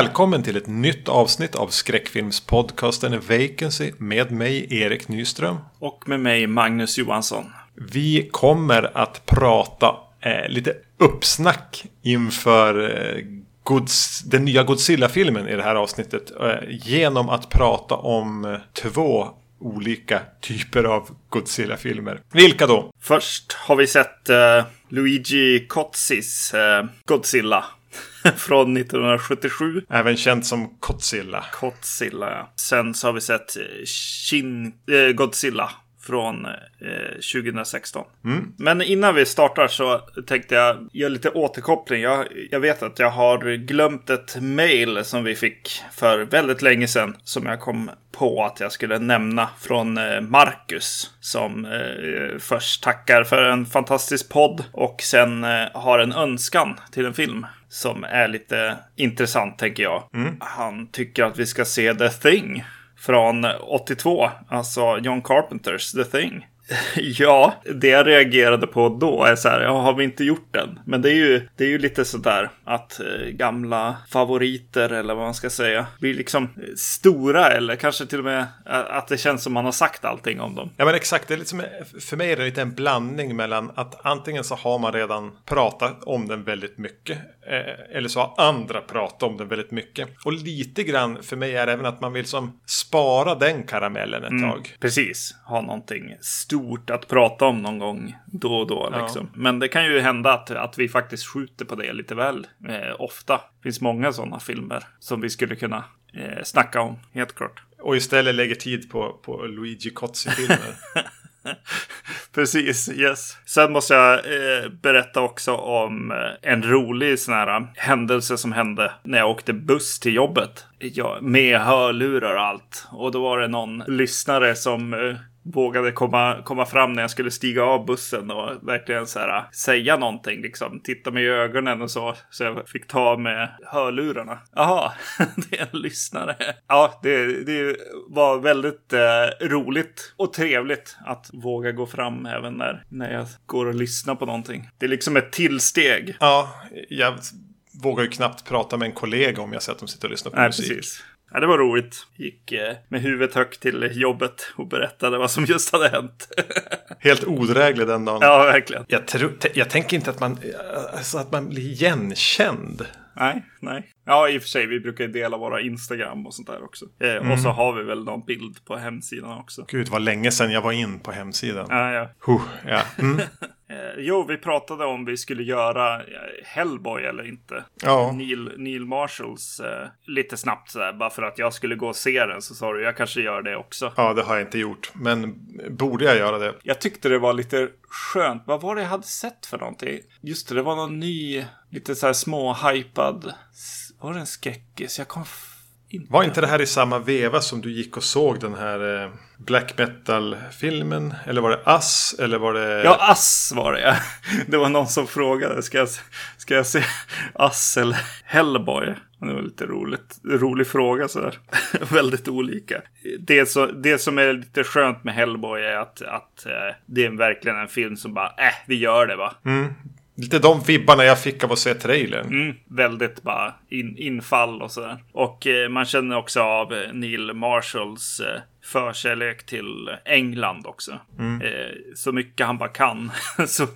Välkommen till ett nytt avsnitt av skräckfilmspodcasten Vacancy med mig Erik Nyström. Och med mig Magnus Johansson. Vi kommer att prata eh, lite uppsnack inför eh, Gods, den nya Godzilla-filmen i det här avsnittet. Eh, genom att prata om eh, två olika typer av Godzilla-filmer. Vilka då? Först har vi sett eh, Luigi Cozzis eh, Godzilla. Från 1977. Även känd som Godzilla. Godzilla, ja. Sen så har vi sett Shin, eh, Godzilla från eh, 2016. Mm. Men innan vi startar så tänkte jag göra lite återkoppling. Jag, jag vet att jag har glömt ett mail som vi fick för väldigt länge sedan. Som jag kom på att jag skulle nämna från eh, Marcus. Som eh, först tackar för en fantastisk podd och sen eh, har en önskan till en film. Som är lite intressant tänker jag. Han tycker att vi ska se The Thing från 82, alltså John Carpenters The Thing. ja, det jag reagerade på då är så här, ja, har vi inte gjort den? Men det är ju, det är ju lite sådär att eh, gamla favoriter eller vad man ska säga blir liksom eh, stora eller kanske till och med eh, att det känns som man har sagt allting om dem. Ja men exakt, det är liksom, för mig är det lite en blandning mellan att antingen så har man redan pratat om den väldigt mycket. Eh, eller så har andra pratat om den väldigt mycket. Och lite grann för mig är det även att man vill som spara den karamellen ett tag. Precis, ha någonting stort att prata om någon gång då och då. Ja. Liksom. Men det kan ju hända att, att vi faktiskt skjuter på det lite väl eh, ofta. Det finns många sådana filmer som vi skulle kunna eh, snacka om, helt klart. Och istället lägger tid på, på Luigi Cozzi-filmer. Precis, yes. Sen måste jag eh, berätta också om eh, en rolig sån här eh, händelse som hände när jag åkte buss till jobbet. Ja, med hörlurar och allt. Och då var det någon lyssnare som eh, vågade komma, komma fram när jag skulle stiga av bussen och verkligen så här, säga någonting. Liksom. Titta mig i ögonen och så. Så jag fick ta med hörlurarna. Jaha, det är en lyssnare. Ja, det, det var väldigt eh, roligt och trevligt att våga gå fram även när, när jag går och lyssnar på någonting. Det är liksom ett tillsteg. ja, jag vågar ju knappt prata med en kollega om jag ser att de sitter och lyssnar på Nej, musik. precis. Ja, det var roligt. Gick eh, med huvudet högt till jobbet och berättade vad som just hade hänt. Helt odräglig den dagen. ja, verkligen. Jag, tror, jag tänker inte att man, alltså att man blir igenkänd. Nej, nej. Ja, i och för sig, vi brukar ju dela våra Instagram och sånt där också. Eh, Och så har vi väl någon bild på hemsidan också. Gud, vad länge sedan jag var in på hemsidan. Ja, ja. Huh, ja. Mm. Eh, jo, vi pratade om vi skulle göra eh, Hellboy eller inte. Ja. Neil, Neil Marshalls, eh, lite snabbt sådär, bara för att jag skulle gå och se den så sa du, jag kanske gör det också. ja, det har jag inte gjort. Men borde jag göra det? Jag tyckte det var lite skönt. Vad var det jag hade sett för någonting? Just det, det var någon ny, lite så här små hypad. Var det en skräckis? Jag kom inte... Var inte det här i samma veva som du gick och såg den här eh, black metal-filmen? Eller var det Ass? Eller var det... Ja, Ass var det ja. Det var någon som frågade, ska jag, ska jag se Ass eller Hellboy? Det var lite roligt, rolig fråga sådär. Väldigt olika. Det, så, det som är lite skönt med Hellboy är att, att eh, det är verkligen en film som bara, äh, vi gör det va. Lite de vibbarna jag fick av att se trailern. Mm, väldigt bara in, infall och sådär. Och eh, man känner också av eh, Neil Marshalls eh, förkärlek till England också. Eh, så mycket han bara kan så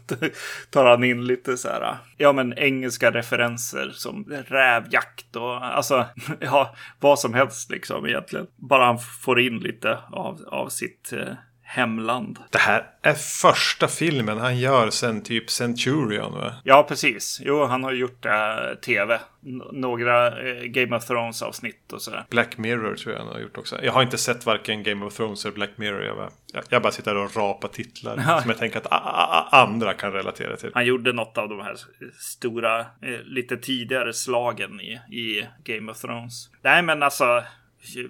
tar han in lite så här, ja men engelska referenser som rävjakt och alltså, ja, vad som helst liksom egentligen. Bara han får in lite av, av sitt eh, hemland. Det här är första filmen han gör sen typ Centurion. Va? Ja, precis. Jo, han har gjort äh, tv. N- några eh, Game of Thrones avsnitt och sådär. Black Mirror tror jag han har gjort också. Jag har inte sett varken Game of Thrones eller Black Mirror. Jag bara, jag, jag bara sitter och rapar titlar Ja. som jag tänker att a, a, a, andra kan relatera till. Han gjorde något av de här stora, eh, lite tidigare slagen i, i Game of Thrones. Nej, men alltså,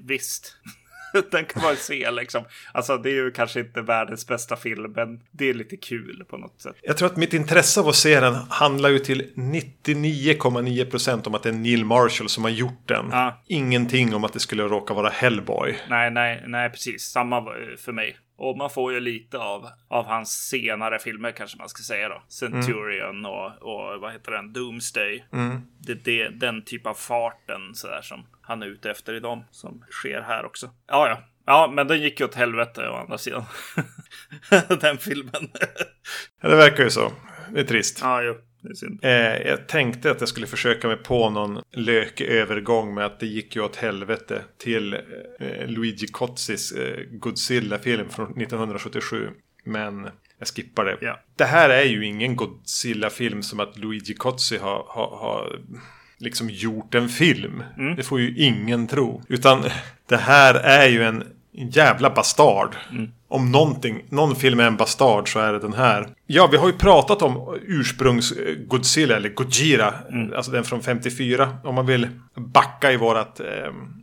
visst. Den kan man se liksom. Alltså det är ju kanske inte världens bästa film, men det är lite kul på något sätt. Jag tror att mitt intresse av att se den handlar ju till 99,9% om att det är Neil Marshall som har gjort den. Ja. Ingenting om att det skulle råka vara Hellboy. Nej, nej, nej, precis. Samma för mig. Och man får ju lite av, av hans senare filmer kanske man ska säga då. Centurion mm. och, och vad heter den? Doomsday. Mm. Det, det, den typ av farten sådär som han är ute efter i dem som sker här också. Ja, ja. Ja, men den gick ju åt helvete å andra sidan. den filmen. ja, det verkar ju så. Det är trist. Ja, jo. Eh, jag tänkte att jag skulle försöka mig på någon lökig övergång med att det gick ju åt helvete till eh, Luigi Cozzis eh, Godzilla-film från 1977. Men jag skippar det. Ja. Det här är ju ingen Godzilla-film som att Luigi Cozzi har, har, har liksom gjort en film. Mm. Det får ju ingen tro. Utan det här är ju en jävla bastard. Mm om någonting, någon film är en bastard så är det den här. Ja, vi har ju pratat om ursprungs-Godzilla, eller Gojira. Mm. Alltså den från 54. Om man vill backa i vårat eh,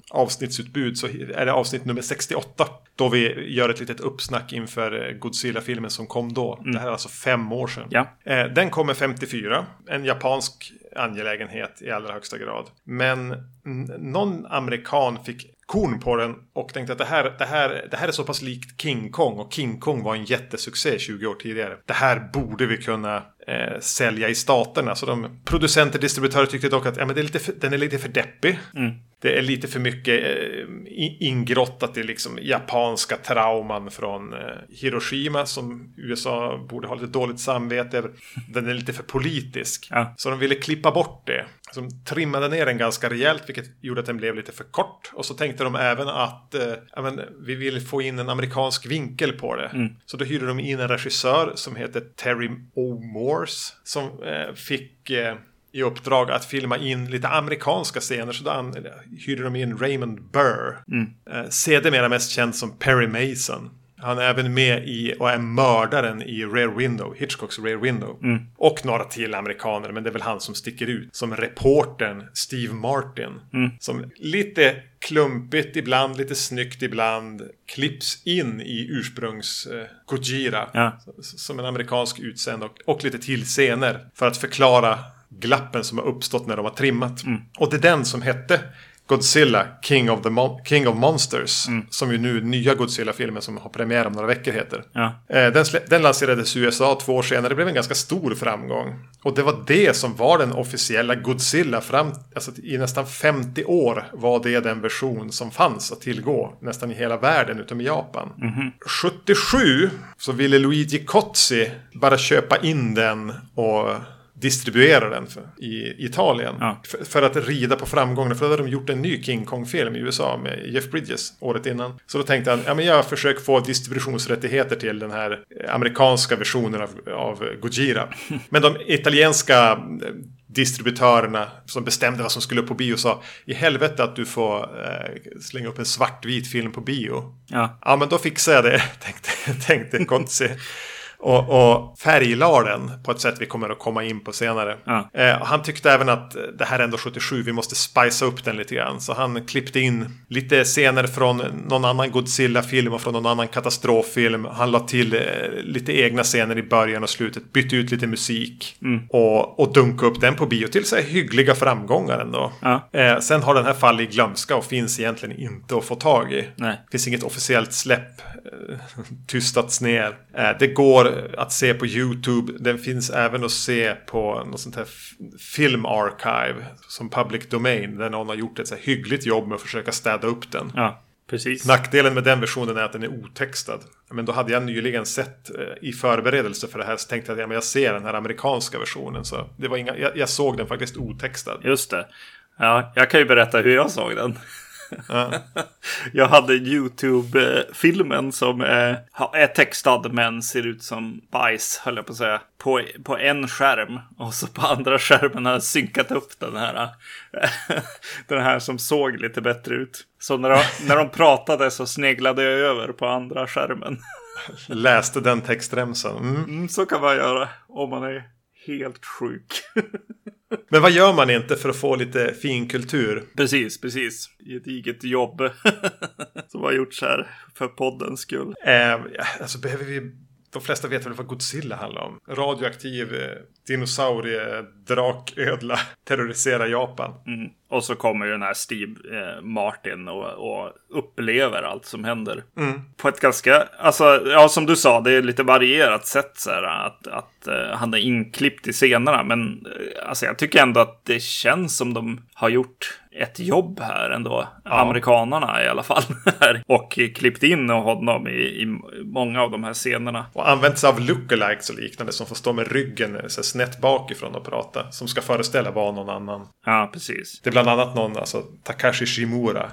avsnittsutbud så är det avsnitt nummer 68. Då vi gör ett litet uppsnack inför eh, Godzilla-filmen som kom då. Mm. Det här är alltså fem år sedan. Ja. Eh, den kommer 54. En japansk angelägenhet i allra högsta grad. Men någon amerikan fick korn på den och tänkte att det här, det, här, det här är så pass likt King Kong och King Kong var en jättesuccé 20 år tidigare. Det här borde vi kunna eh, sälja i staterna. Så de producenter och distributörer tyckte dock att ja, men det är lite för, den är lite för deppig. Mm. Det är lite för mycket eh, ingrottat i liksom japanska trauman från eh, Hiroshima som USA borde ha lite dåligt samvete över. Den är lite för politisk. Ja. Så de ville klippa bort det. De trimmade ner den ganska rejält vilket gjorde att den blev lite för kort. Och så tänkte de även att eh, men, vi vill få in en amerikansk vinkel på det. Mm. Så då hyrde de in en regissör som heter Terry O. Morse som eh, fick eh, i uppdrag att filma in lite amerikanska scener. Så då hyrde de in Raymond Burr. Mm. Eh, sedermera mest känd som Perry Mason. Han är även med i och är mördaren i Rare Window, Hitchcocks Rare Window. Mm. Och några till amerikaner, men det är väl han som sticker ut. Som reportern Steve Martin. Mm. Som lite klumpigt ibland, lite snyggt ibland. Klipps in i ursprungs eh, Gojira. Ja. Som en amerikansk utsänd och, och lite till scener. För att förklara glappen som har uppstått när de har trimmat. Mm. Och det är den som hette Godzilla, King of, the Mon King of Monsters. Mm. Som ju nu nya Godzilla-filmen som har premiär om några veckor heter. Ja. Eh, den, den lanserades i USA två år senare. Det blev en ganska stor framgång. Och det var det som var den officiella Godzilla. Fram, alltså I nästan 50 år var det den version som fanns att tillgå. Nästan i hela världen utom i Japan. Mm -hmm. 77 så ville Luigi Cozzi bara köpa in den och distribuera den för, i Italien. Ja. För, för, att rida på framgången. För då hade de gjort en ny King Kong-film i USA med Jeff Bridges året innan. Så då tänkte han, ja men jag försöker få distributionsrättigheter till den här amerikanska versionen av, av Gojira. Men de italienska distributörerna som bestämde vad som skulle upp på bio sa i helvete att du får eh, slänga upp en svartvit film på bio. Ja, ja men då fixar jag det, tänkte, tänkte Kontsi. Och, och färglade den på ett sätt vi kommer att komma in på senare. Ja. Eh, han tyckte även att det här är ändå 77, vi måste spicea upp den lite grann. Så han klippte in lite scener från någon annan Godzilla-film och från någon annan katastroffilm. Han la till eh, lite egna scener i början och slutet, bytte ut lite musik. Mm. Och, och dunkade upp den på bio till så här hyggliga framgångar ändå. Ja. Eh, sen har den här fallit i glömska och finns egentligen inte att få tag i. Nej. Finns inget officiellt släpp. Eh, tystats ner. Eh, det går att se på YouTube. Den finns även att se på något sånt här filmarchive som public domain. Där någon har gjort ett så här hyggligt jobb med att försöka städa upp den. Ja, precis. Nackdelen med den versionen är att den är otextad. Men då hade jag nyligen sett eh, i förberedelse för det här så tänkte jag att ja, men jag ser den här amerikanska versionen. Så det var inga, jag, jag såg den faktiskt otextad. Just det. Ja, jag kan ju berätta hur jag såg den. jag hade YouTube-filmen som är textad men ser ut som bajs, höll jag på att säga. På, på en skärm och så på andra skärmen har jag synkat upp den här. den här som såg lite bättre ut. Så när de, när de pratade så sneglade jag över på andra skärmen. Läste den textremsan. Mm. Mm, så kan man göra om man är helt sjuk. Men vad gör man inte för att få lite fin kultur? Precis, precis. Gediget jobb som har gjorts här för poddens skull. Eh, alltså behöver vi... De flesta vet väl vad Godzilla handlar om. Radioaktiv eh, dinosaurie, draködla terroriserar Japan. Mm. Och så kommer ju den här Steve eh, Martin och, och upplever allt som händer. Mm. På ett ganska, alltså, ja som du sa, det är lite varierat sätt så här, att, att uh, han är inklippt i scenerna. Men uh, alltså, jag tycker ändå att det känns som de har gjort ett jobb här ändå. Ja. Amerikanarna i alla fall. och klippt in honom i, i många av de här scenerna. Och använt sig av lookalikes och liknande som får stå med ryggen så snett bakifrån och prata. Som ska föreställa vara någon annan. Ja, precis. Det bland annat någon, alltså Takashi Shimura,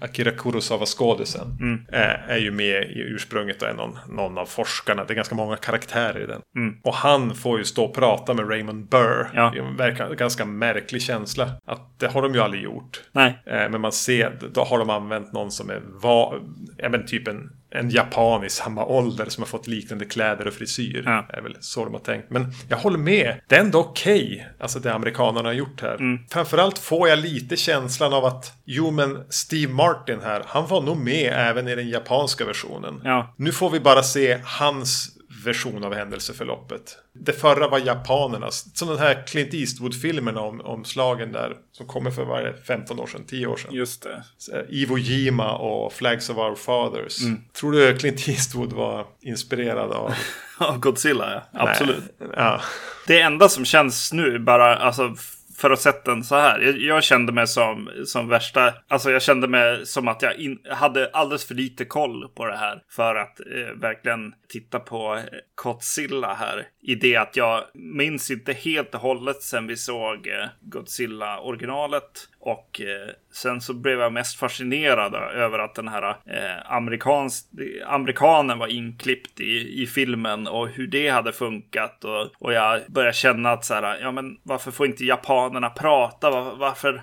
Akira Kurosawa-skådisen, mm. är, är ju med i ursprunget och är någon, någon av forskarna. Det är ganska många karaktärer i den. Mm. Och han får ju stå och prata med Raymond Burr. Ja. Det verkar ganska märklig känsla. Att det har de ju aldrig gjort. Nej. Men man ser, då har de använt någon som är, va, ja, men typ en en japan i samma ålder som har fått liknande kläder och frisyr. Ja. är väl så de har tänkt. Men jag håller med. Det är ändå okej. Okay, alltså det amerikanerna har gjort här. Mm. Framförallt får jag lite känslan av att jo men Steve Martin här. Han var nog med även i den japanska versionen. Ja. Nu får vi bara se hans version av händelseförloppet. Det förra var japanernas. Som den här Clint Eastwood-filmerna om, om slagen där. Som kommer för varje 15 år sedan, 10 år sedan. Just det. Iwo Jima och Flags of Our Fathers. Mm. Tror du Clint Eastwood var inspirerad av... av Godzilla, ja. Absolut. Nej. Ja. Det enda som känns nu bara, alltså för att sätta den så här. Jag, jag, kände mig som, som värsta, alltså jag kände mig som att jag in, hade alldeles för lite koll på det här för att eh, verkligen titta på eh, Godzilla här. I det att jag minns inte helt och hållet sen vi såg eh, Godzilla originalet och eh, sen så blev jag mest fascinerad över att den här eh, amerikans, amerikanen var inklippt i, i filmen och hur det hade funkat. Och, och jag började känna att så här, ja men varför får inte japanerna prata? Var, varför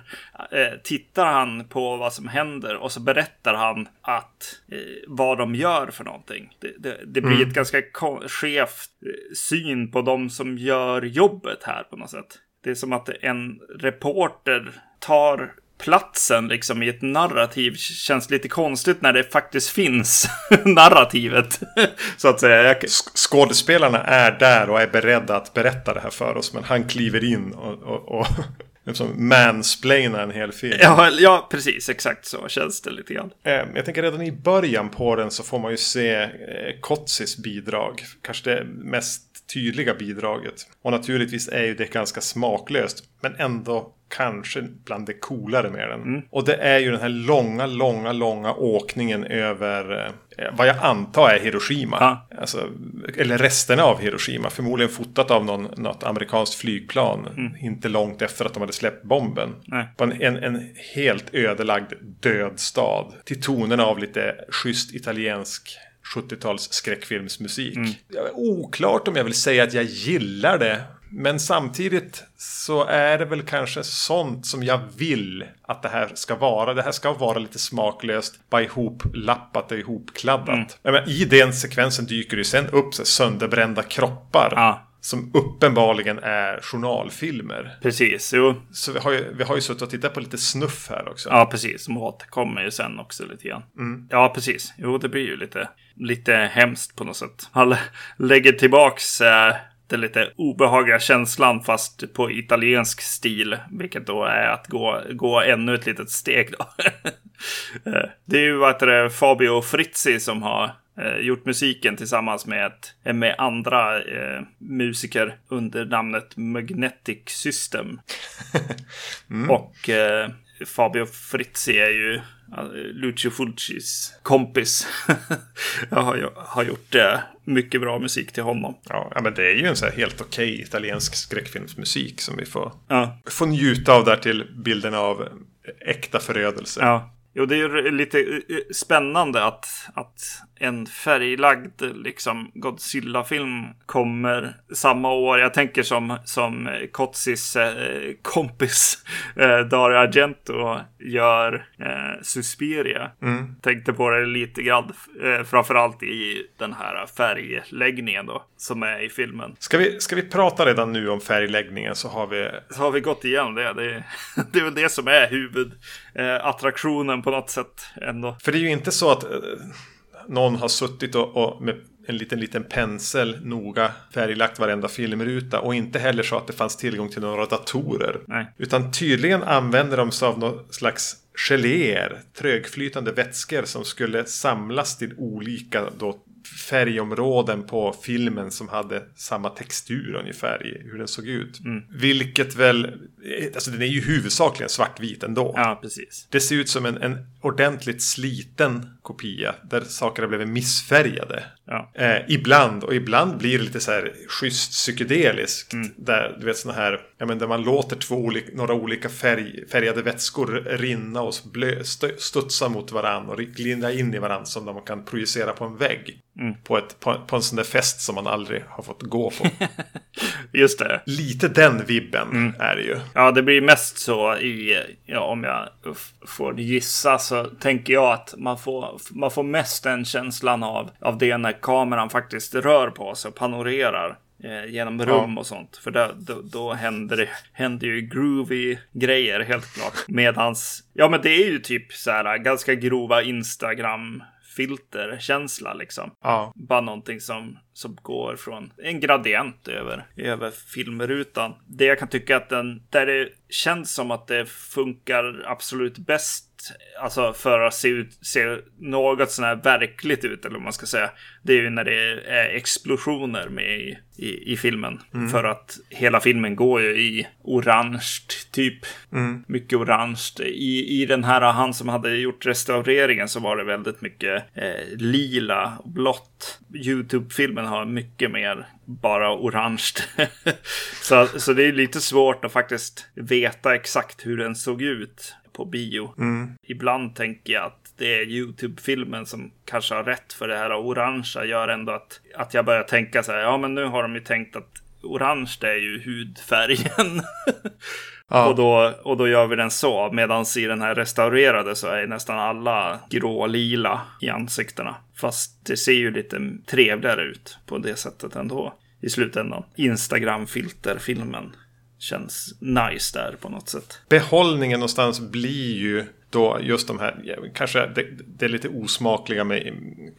eh, tittar han på vad som händer och så berättar han att eh, vad de gör för någonting. Det, det, det blir mm. ett ganska skevt eh, syn på de som gör jobbet här på något sätt. Det är som att en reporter tar platsen liksom i ett narrativ känns lite konstigt när det faktiskt finns narrativet. så att säga. Skådespelarna är där och är beredda att berätta det här för oss. Men han kliver in och, och, och liksom mansplainar en hel film. Ja, ja, precis. Exakt så känns det lite grann. Eh, jag tänker redan i början på den så får man ju se eh, Kotsis bidrag. Kanske det mest tydliga bidraget. Och naturligtvis är ju det ganska smaklöst. Men ändå kanske bland det coolare med den. Mm. Och det är ju den här långa, långa, långa åkningen över eh, vad jag antar är Hiroshima. Alltså, eller resterna av Hiroshima. Förmodligen fotat av någon, något amerikanskt flygplan. Mm. Inte långt efter att de hade släppt bomben. Nej. På en, en, en, helt ödelagd död stad. Till tonerna av lite schysst italiensk 70-tals skräckfilmsmusik. Mm. Oklart om jag vill säga att jag gillar det. Men samtidigt så är det väl kanske sånt som jag vill att det här ska vara. Det här ska vara lite smaklöst, bara ihoplappat och ihopkladdat. Mm. Men I den sekvensen dyker det sen upp så sönderbrända kroppar. Ja. Som uppenbarligen är journalfilmer. Precis, jo. Så vi har ju, vi har ju suttit och tittat på lite snuff här också. Ja, precis. Som återkommer ju sen också lite grann. Mm. Ja, precis. Jo, det blir ju lite, lite hemskt på något sätt. Han lägger tillbaks eh, den lite obehagliga känslan fast på italiensk stil. Vilket då är att gå, gå ännu ett litet steg då. Eh, det är ju vad det, Fabio Frizzi som har eh, gjort musiken tillsammans med, ett, med andra eh, musiker under namnet Magnetic System. mm. Och eh, Fabio Frizzi är ju Lucio Fulcis kompis. jag har, har gjort eh, mycket bra musik till honom. Ja, men det är ju en så här helt okej okay italiensk skräckfilmsmusik som vi får, ja. får njuta av där till bilden av äkta förödelse. Ja. Jo, det är ju lite eh, spännande att, att en färglagd liksom Godzilla-film kommer samma år. Jag tänker som, som Kotsis eh, kompis eh, Dario Argento gör eh, Suspiria. Mm. Tänkte på det lite grann, eh, framförallt i den här färgläggningen då, som är i filmen. Ska vi, ska vi prata redan nu om färgläggningen så har vi... Så har vi gått igenom det. Det, det är väl det som är huvudattraktionen eh, på något sätt ändå. För det är ju inte så att någon har suttit och, och med en liten, liten pensel noga färglagt varenda filmruta och inte heller så att det fanns tillgång till några datorer. Nej. Utan tydligen använder de sig av någon slags geléer, trögflytande vätskor som skulle samlas till olika då färgområden på filmen som hade samma textur ungefär i hur den såg ut. Mm. Vilket väl, alltså den är ju huvudsakligen svartvit ändå. Ja, precis. Det ser ut som en, en ordentligt sliten kopia där saker har blivit missfärgade. Ja. Eh, ibland, och ibland blir det lite så här schysst psykedeliskt. Där, du vet sådana här, ja men där man låter två olika, några olika färg, färgade vätskor rinna och blö, stö, studsa mot varandra och glida in i varandra som man kan projicera på en vägg. På, ett, på, på en sån där fest som man aldrig har fått gå på. Just det. lite den vibben är det ju. Ja, det blir mest så i, ja, om jag får gissa så tänker jag att man får, man får mest den känslan av, av det när kameran faktiskt rör på sig och panorerar eh, genom rum och sånt. För då, då, då händer det händer ju groovy grejer helt klart. Medans, ja men det är ju typ så här ganska grova Instagram filterkänsla liksom. Ja. Bara någonting som, som går från en gradient över, över filmrutan. Det jag kan tycka att den, där det känns som att det funkar absolut bäst, alltså för att se, ut, se något sån här verkligt ut, eller vad man ska säga. Det är ju när det är explosioner med i, i, i filmen. För att hela filmen går ju i orange, typ. Mycket orange. I, I den här, han som hade gjort restaureringen så var det väldigt mycket eh, lila och blått. Youtube-filmen har mycket mer bara orange. så, så det är lite svårt att faktiskt veta exakt hur den såg ut på bio. Ibland tänker jag att det är Youtube-filmen som kanske har rätt för det här orangea gör ändå att, att jag börjar tänka så här, ja men nu har de ju tänkt att orange det är ju hudfärgen. Ja. Och, då, och då gör vi den så. Medan i den här restaurerade så är nästan alla grå-lila i ansiktena. Fast det ser ju lite trevligare ut på det sättet ändå i slutändan. Instagram-filter-filmen känns nice där på något sätt. behållningen någonstans blir ju då just de här, kanske det, det är lite osmakliga med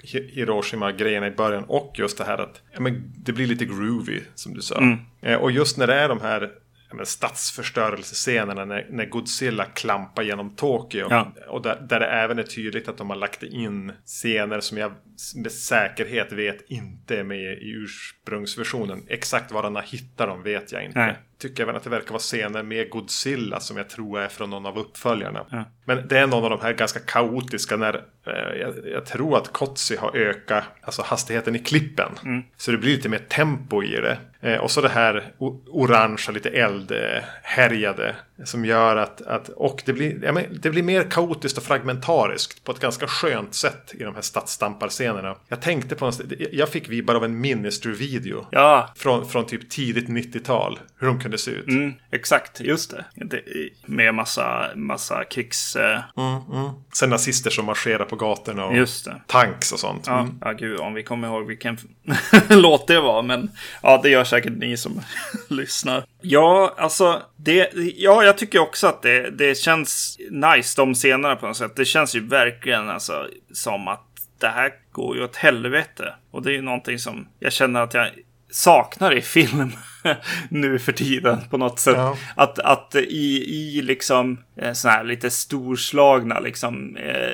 Hi- Hiroshima-grejerna i början och just det här att ja, men det blir lite groovy som du sa. Eh, och just när det är de här ja, stadsförstörelsescenerna när, när Godzilla klampar genom Tokyo. Ja. Och där, där det även är tydligt att de har lagt in scener som jag med säkerhet vet inte är med i ursprungsversionen. Exakt var han hittat dem vet jag inte. Nej. Tycker även att det verkar vara scener med Godzilla som jag tror är från någon av uppföljarna. Ja. Men det är någon av de här ganska kaotiska när eh, jag, jag tror att Kotzi har ökat alltså hastigheten i klippen. Så det blir lite mer tempo i det. Eh, och så det här orangea, lite eldhärjade. Som gör att, att och det blir, ja, men, det blir mer kaotiskt och fragmentariskt på ett ganska skönt sätt i de här stadsstamparscenerna. Jag tänkte på en, jag fick vibbar av en Ministry-video. Ja, Från, från typ tidigt 90-tal. Hur de kunde se ut. mm, exakt. Just det. det. Med massa, massa krigs... Eh, Sen nazister som marscherar på gatorna och just det. tanks och sånt. Ja, Mm. ja, gud, om vi kommer ihåg vilken låt det var. Men ja, det gör säkert ni som lyssnar. Ja, alltså, det, ja, jag tycker också att det, det känns nice de scenerna på något sätt. Det känns ju verkligen alltså, som att det här går ju åt helvete. Och det är ju någonting som jag känner att jag saknar i film nu för tiden på något sätt. Ja. Att, att i, i liksom eh, såna här lite storslagna liksom eh,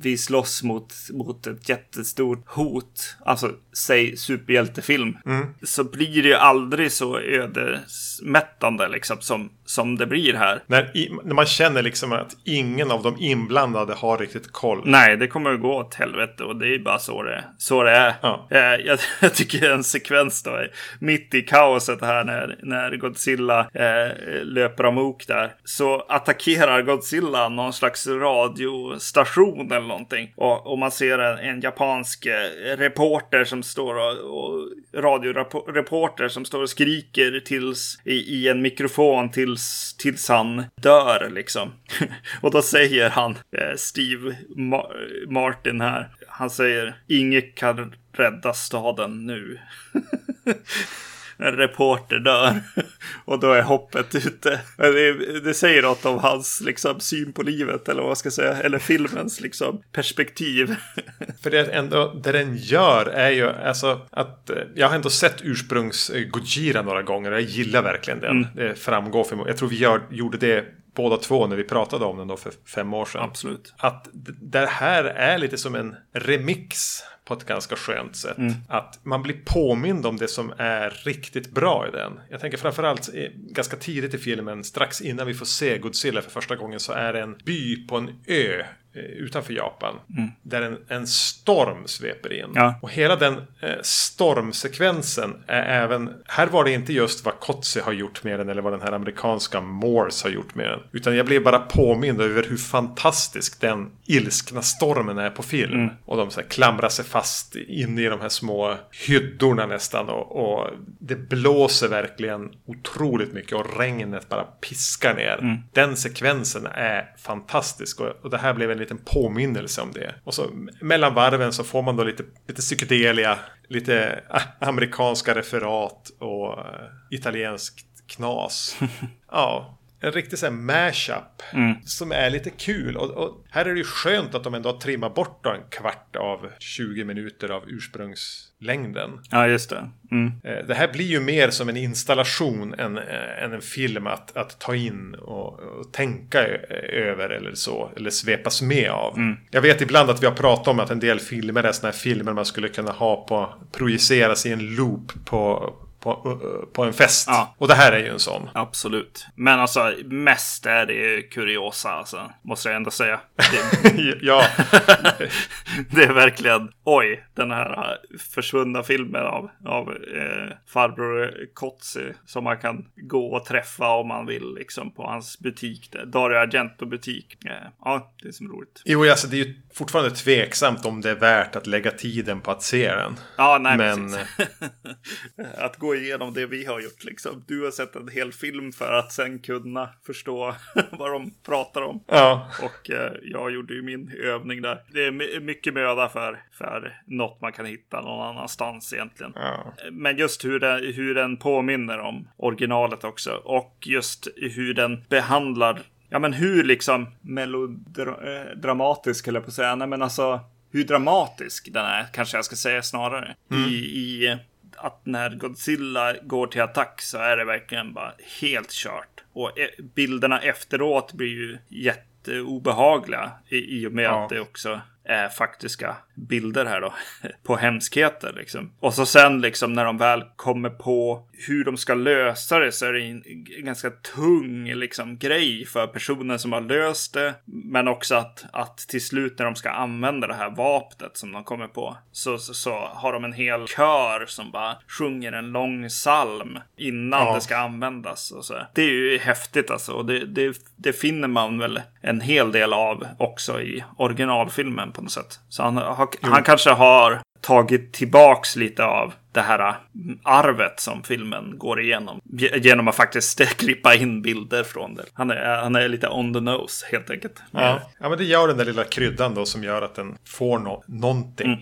vi slåss mot, mot ett jättestort hot, alltså säg superhjältefilm, så blir det ju aldrig så ödesmättande liksom som, som det blir här. När, i, när man känner liksom att ingen av de inblandade har riktigt koll. Nej, det kommer att gå åt helvete och det är bara så det, så det är. Ja. Eh, Jag, jag tycker en sekvens då, mitt i kaoset här när, när Godzilla eh, löper amok där, så attackerar Godzilla någon slags radiostation eller någonting. Och, och man ser en, en japansk eh, reporter som står och, och radioreporter som står och skriker tills, i, i en mikrofon tills, tills han dör liksom. och då säger han, eh, Steve Ma- Martin här, han säger inget kan rädda staden nu. en reporter dör. Och då är hoppet ute. Det, det, säger något om hans liksom, syn på livet, eller vad ska jag säga, eller filmens liksom, perspektiv. För det, ändå, det den gör är ju alltså att jag har ändå sett ursprungs Gojira några gånger och jag gillar verkligen den. Mm. Det framgår för mig. Jag tror vi gör, gjorde det båda två när vi pratade om den då för fem år sedan. Absolut. Att det här är lite som en remix på ett ganska skönt sätt. Mm. Att man blir påmind om det som är riktigt bra i den. Jag tänker framförallt ganska tidigt i filmen, strax innan vi får se Godzilla för första gången, så är det en by på en ö utanför Japan. Mm. Där en, en storm sveper in. Ja. Och hela den eh, stormsekvensen är även... Här var det inte just vad Kotze har gjort med den eller vad den här amerikanska Morse har gjort med den. Utan jag blev bara påmind över hur fantastisk den ilskna stormen är på film. Mm. Och de så här, klamrar sig fast inne i de här små hyddorna nästan. Och, och, det blåser verkligen otroligt mycket och regnet bara piskar ner. Mm. Den sekvensen är fantastisk. Och, och det här blev en liten påminnelse om det. Och så mellan varven så får man då lite, lite psykedelia, lite amerikanska referat och uh, italienskt knas. ja, en riktig sån mashup. Mm. Som är lite kul. Och, och, här är det ju skönt att de ändå har trimmat bort en kvart av 20 minuter av ursprungslängden. Ja, just det. Mm. Eh, det här blir ju mer som en installation än, äh, än en film att, att ta in och, och, tänka över eller så. Eller svepas med av. Mm. Jag vet ibland att vi har pratat om att en del filmer är sådana här filmer man skulle kunna ha på, projiceras i en loop på på, på en fest. Ja. Och det här är ju en sån. Absolut. Men alltså mest är det kuriosa alltså. Måste jag ändå säga. Det, ja. det är verkligen oj. Den här försvunna filmen av, av eh, farbror Kotzi. Som man kan gå och träffa om man vill liksom på hans butik. Där. Dario Argento butik. Eh, ja, det är som roligt. Jo, alltså det är ju fortfarande tveksamt om det är värt att lägga tiden på att se den. Ja, nej, Men... att gå igenom det vi har gjort liksom. Du har sett en hel film för att sen kunna förstå vad de pratar om. Ja. Och eh, jag gjorde ju min övning där. Det är mycket möda för, för något man kan hitta någon annanstans egentligen. Ja. Men just hur den, hur den påminner om originalet också. Och just hur den behandlar Ja men hur liksom melodramatisk eller på att säga. Nej men alltså hur dramatisk den är kanske jag ska säga snarare. Mm. I, I att när Godzilla går till attack så är det verkligen bara helt kört. Och e- bilderna efteråt blir ju jätteobehagliga i, i och med ja. att det också är faktiska bilder här då. På hemskheter liksom. Och så sen liksom när de väl kommer på hur de ska lösa det så är det en ganska tung liksom grej för personen som har löst det. Men också att, att till slut när de ska använda det här vapnet som de kommer på så, så, så har de en hel kör som bara sjunger en lång psalm innan ja. det ska användas. Och så. Det är ju häftigt alltså. Och det, det, det finner man väl en hel del av också i originalfilmen på något sätt. Så han, har, han kanske har tagit tillbaks lite av det här arvet som filmen går igenom. Genom att faktiskt klippa in bilder från det. Han är, han är lite on the nose helt enkelt. Ja. ja, men det gör den där lilla kryddan då som gör att den får no någonting. Mm.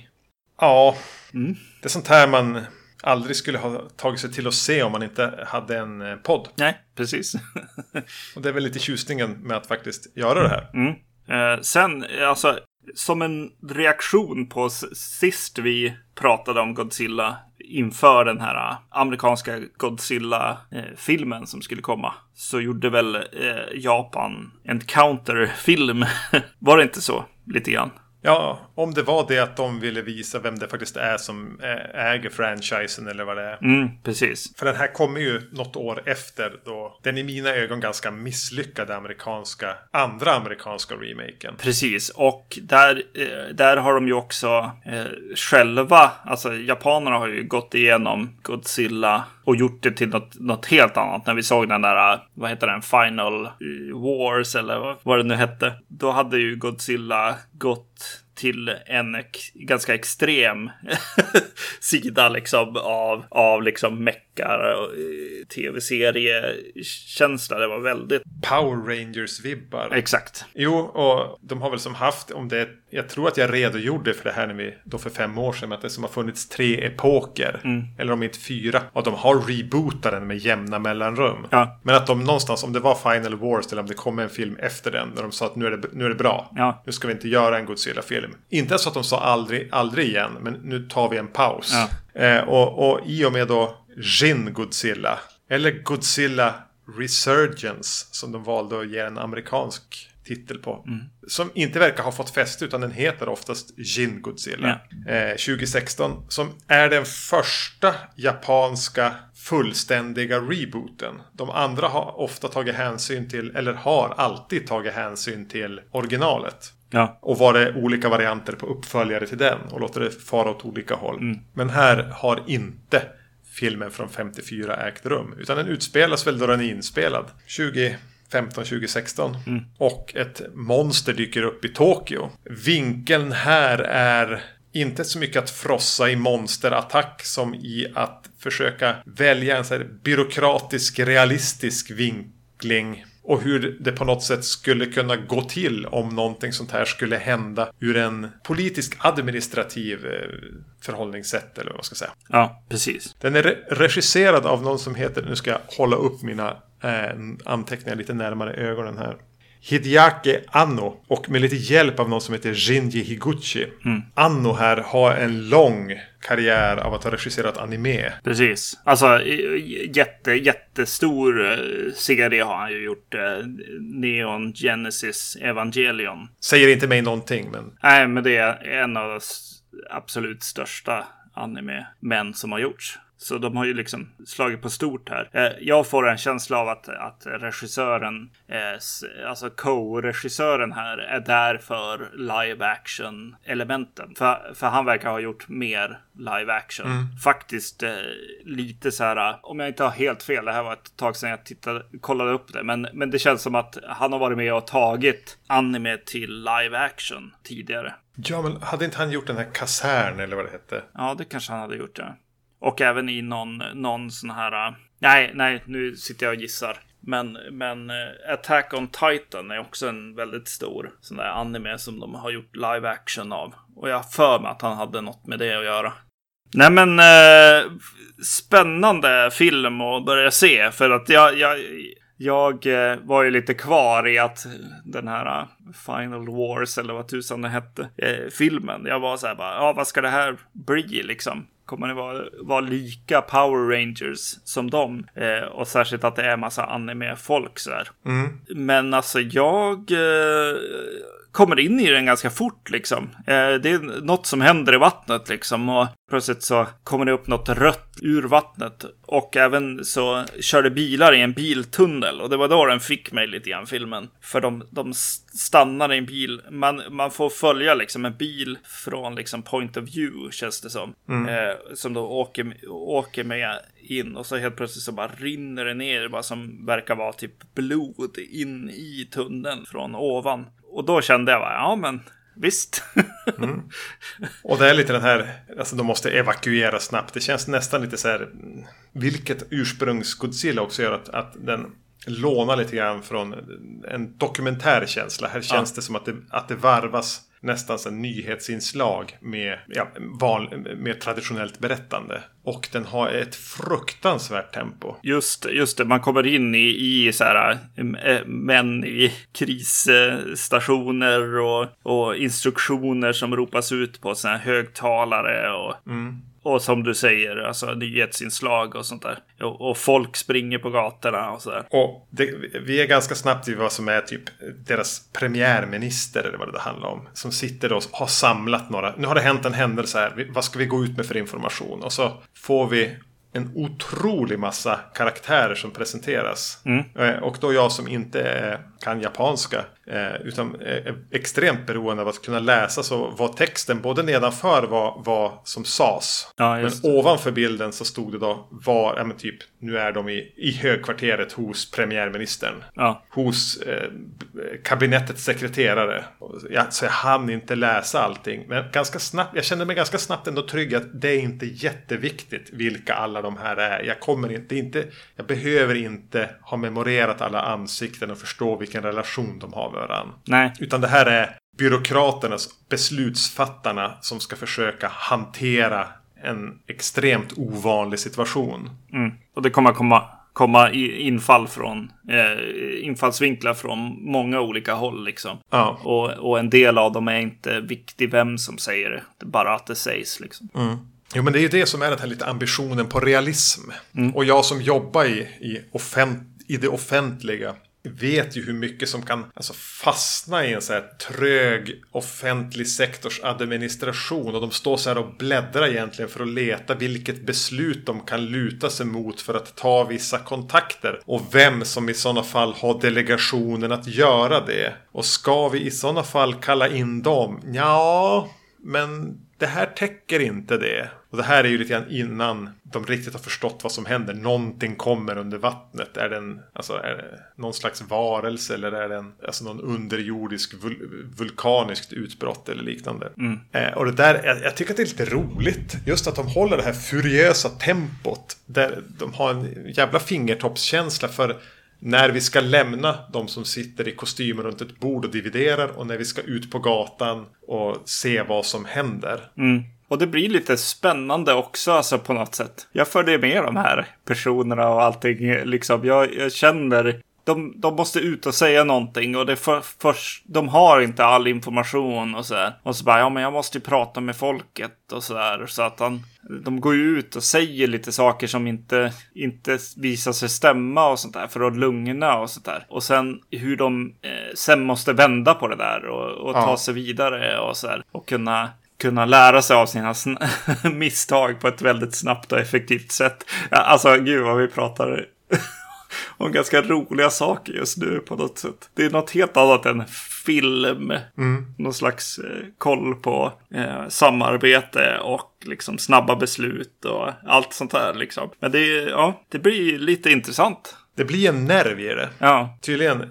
Ja, mm. det är sånt här man aldrig skulle ha tagit sig till att se om man inte hade en eh, podd. Nej, precis. och det är väl lite tjusningen med att faktiskt göra det här. Mm. Eh, sen, alltså, som en reaktion på sist vi pratade om Godzilla inför den här äh, amerikanska Godzilla-filmen äh, som skulle komma så gjorde väl äh, Japan en counterfilm. Var det inte så? Lite grann. Ja, om det var det att de ville visa vem det faktiskt är som äger franchisen eller vad det är. Mm, precis. För den här kommer ju något år efter då den i mina ögon ganska misslyckade amerikanska, andra amerikanska remaken. Precis, och där, eh, där har de ju också eh, själva, alltså japanerna har ju gått igenom Godzilla och gjort det till något, något helt annat. När vi såg den där, äh, vad heter den, Final äh, Wars eller vad det nu hette. Då hade ju Godzilla gått till en ganska extrem sida liksom av, av liksom meckar och eh, tv-seriekänsla. Det var väldigt... Power Rangers-vibbar. Exakt. Jo, och de har väl som haft, om det jag tror att jag redogjorde för det här när vi, då för fem år sedan. Att det som har funnits tre epoker. Eller om inte fyra. Och de har rebootat den med jämna mellanrum. Ja. Men att de någonstans, om det var Final Wars eller om det kom en film efter den. Där de sa att nu är det, nu är det bra. Ja. Nu ska vi inte göra en Godzilla-film. Inte så att de sa aldrig, aldrig igen. Men nu tar vi en paus. Ja. Eh, och, och i och med då Jin Godzilla. Eller Godzilla Resurgence. Som de valde att ge en amerikansk titel på. Som inte verkar ha fått fäste utan den heter oftast Jin Godzilla. Eh, 2016. Som är den första japanska fullständiga rebooten. De andra har ofta tagit hänsyn till, eller har alltid tagit hänsyn till originalet. Ja. Och var det olika varianter på uppföljare till den och låter det fara åt olika håll. Men här har inte filmen från 54 ägt rum. Utan den utspelas väl då den är inspelad. 2015-2016. Och ett monster dyker upp i Tokyo. Vinkeln här är inte så mycket att frossa i monsterattack som i att försöka välja en så byråkratisk, realistisk vinkling. Och hur det på något sätt skulle kunna gå till om någonting sånt här skulle hända ur en politisk administrativ eh, förhållningssätt eller vad man ska säga. Ja, precis. Den är re- regisserad av någon som heter, nu ska jag hålla upp mina eh, anteckningar lite närmare ögonen här. Hideaki Anno och med lite hjälp av någon som heter Shinji Higuchi. Anno här har en lång karriär av att ha regisserat anime. Precis. Alltså jätte, jättestor eh, serie har han ju gjort. eh, Neon Genesis Evangelion. Säger inte mig någonting men Nej, men det är en av de absolut största anime-män som har gjorts. Så de har ju liksom slagit på stort här. Eh, Jag får en känsla av att, att regissören, eh, alltså co-regissören här, är där för live action elementen. För, för han verkar ha gjort mer live action. Faktiskt eh, lite så här, om jag inte har helt fel, det här var ett tag sedan jag tittade, kollade upp det, men, men det känns som att han har varit med och tagit anime till live action tidigare. Ja men hade inte han gjort den här kasern eller vad det hette? Ja, det kanske han hade gjort, ja. Och även i någon, någon sån här... Äh, nej, nej, nu sitter jag och gissar. Men, men äh, Attack on Titan är också en väldigt stor sån där anime som de har gjort live action av. Och jag har för mig att han hade något med det att göra. Nej men, eh, spännande film att börja se. För att jag, jag, jag var ju lite kvar i att den här Final Wars, eller vad tusan det hette, eh, filmen. Jag var så här bara, ja vad ska det här bli liksom? Kommer det vara, vara lika Power Rangers som dem? Eh, och särskilt att det är massa anime-folk så här. Men alltså jag eh, kommer in i den ganska fort liksom. Eh, det är något som händer i vattnet liksom. Och plötsligt så kommer det upp något rött ur vattnet. Och även så kör det bilar i en biltunnel. Och det var då den fick mig lite grann, filmen. För de, de stannar i en bil. Man, man får följa liksom en bil från liksom point of view, känns det som. Eh, som då åker, åker med in. Och så helt plötsligt så bara rinner det ner, bara som verkar vara typ blod in i tunneln från ovan. Och då kände jag bara, ja men visst. Och det är lite den här, alltså de måste evakuera snabbt. Det känns nästan lite så här, mm, vilket ursprungs-Godzilla också gör att, att den lånar lite grann från en dokumentärkänsla. Här känns det som att det, att det varvas nästan som nyhetsinslag med, ja, val, med traditionellt berättande. Och den har ett fruktansvärt tempo. Just, just det, man kommer in i, i så här, män i krisstationer och, och instruktioner som ropas ut på såna här högtalare och, och som du säger, alltså nyhetsinslag och sånt där. Och, och folk springer på gatorna och så där. Och det, vi är ganska snabbt i vad som är typ deras premiärminister eller vad det handlar om. Som sitter och har samlat några. Nu har det hänt en händelse här. Vad ska vi gå ut med för information? Och så får vi en otrolig massa karaktärer som presenteras. Eh, Och då jag som inte eh, kan japanska eh, utan är extremt beroende av att kunna läsa så var texten både nedanför var vad som sades. Ja, Men ovanför bilden så stod det då var, ja men typ, nu är de i, i högkvarteret hos premiärministern. Ja, Hos eh, kabinettets sekreterare. Jag, så jag hann inte läsa allting. Men ganska snabbt, jag kände mig ganska snabbt ändå trygg att det är inte jätteviktigt vilka alla de här är. Jag kommer inte, inte, jag behöver inte ha memorerat alla ansikten och förstå vilken relation de har med varandra. nej, Utan det här är byråkraternas, beslutsfattarna som ska försöka hantera en extremt ovanlig situation. Mm. Och det kommer komma, komma infall från, eh, infallsvinklar från många olika håll liksom. Ja. Och, och en del av dem är inte viktig vem som säger det, det bara att det sägs liksom. Mm. Jo, men det är ju det som är den här lite ambitionen på realism. Och jag som jobbar i, i, offent, i det offentliga vet ju hur mycket som kan alltså, fastna i en så här trög offentlig sektors administration. Och de står så här och bläddrar egentligen för att leta vilket beslut de kan luta sig mot för att ta vissa kontakter. Och vem som i sådana fall har delegationen att göra det. Och ska vi i sådana fall kalla in dem? Ja, men det här täcker inte det. Och det här är ju lite grann innan de riktigt har förstått vad som händer. Någonting kommer under vattnet. Är det, en, alltså, är det någon slags varelse eller är det en, alltså någon underjordisk vul vulkaniskt utbrott eller liknande. Mm. Eh, och det där, jag, jag, tycker att det är lite roligt. Just att de håller det här furiösa tempot. Där de har en jävla fingertoppskänsla för när vi ska lämna de som sitter i kostymer runt ett bord och dividerar och när vi ska ut på gatan och se vad som händer. Mm. Och det blir lite spännande också alltså på något sätt. Jag följer med de här personerna och allting. Liksom, jag, jag känner de, de måste ut och säga någonting och det för, först, de har inte all information och så här. Och så bara, ja men jag måste ju prata med folket och så där. Så att han, de går ju ut och säger lite saker som inte, inte visar sig stämma och sånt där för att lugna och sånt där. Och sen hur de eh, sen måste vända på det där och, och ja. ta sig vidare och så här. Och kunna kunna lära sig av sina misstag på ett väldigt snabbt och effektivt sätt. Alltså, gud vad vi pratar om ganska roliga saker just nu på något sätt. Det är något helt annat än film. Mm. Någon slags eh, koll på eh, samarbete och liksom snabba beslut och allt sånt där liksom. Men det, ja, det blir lite intressant. Det blir en nerv i det. Ja. Tydligen, eh,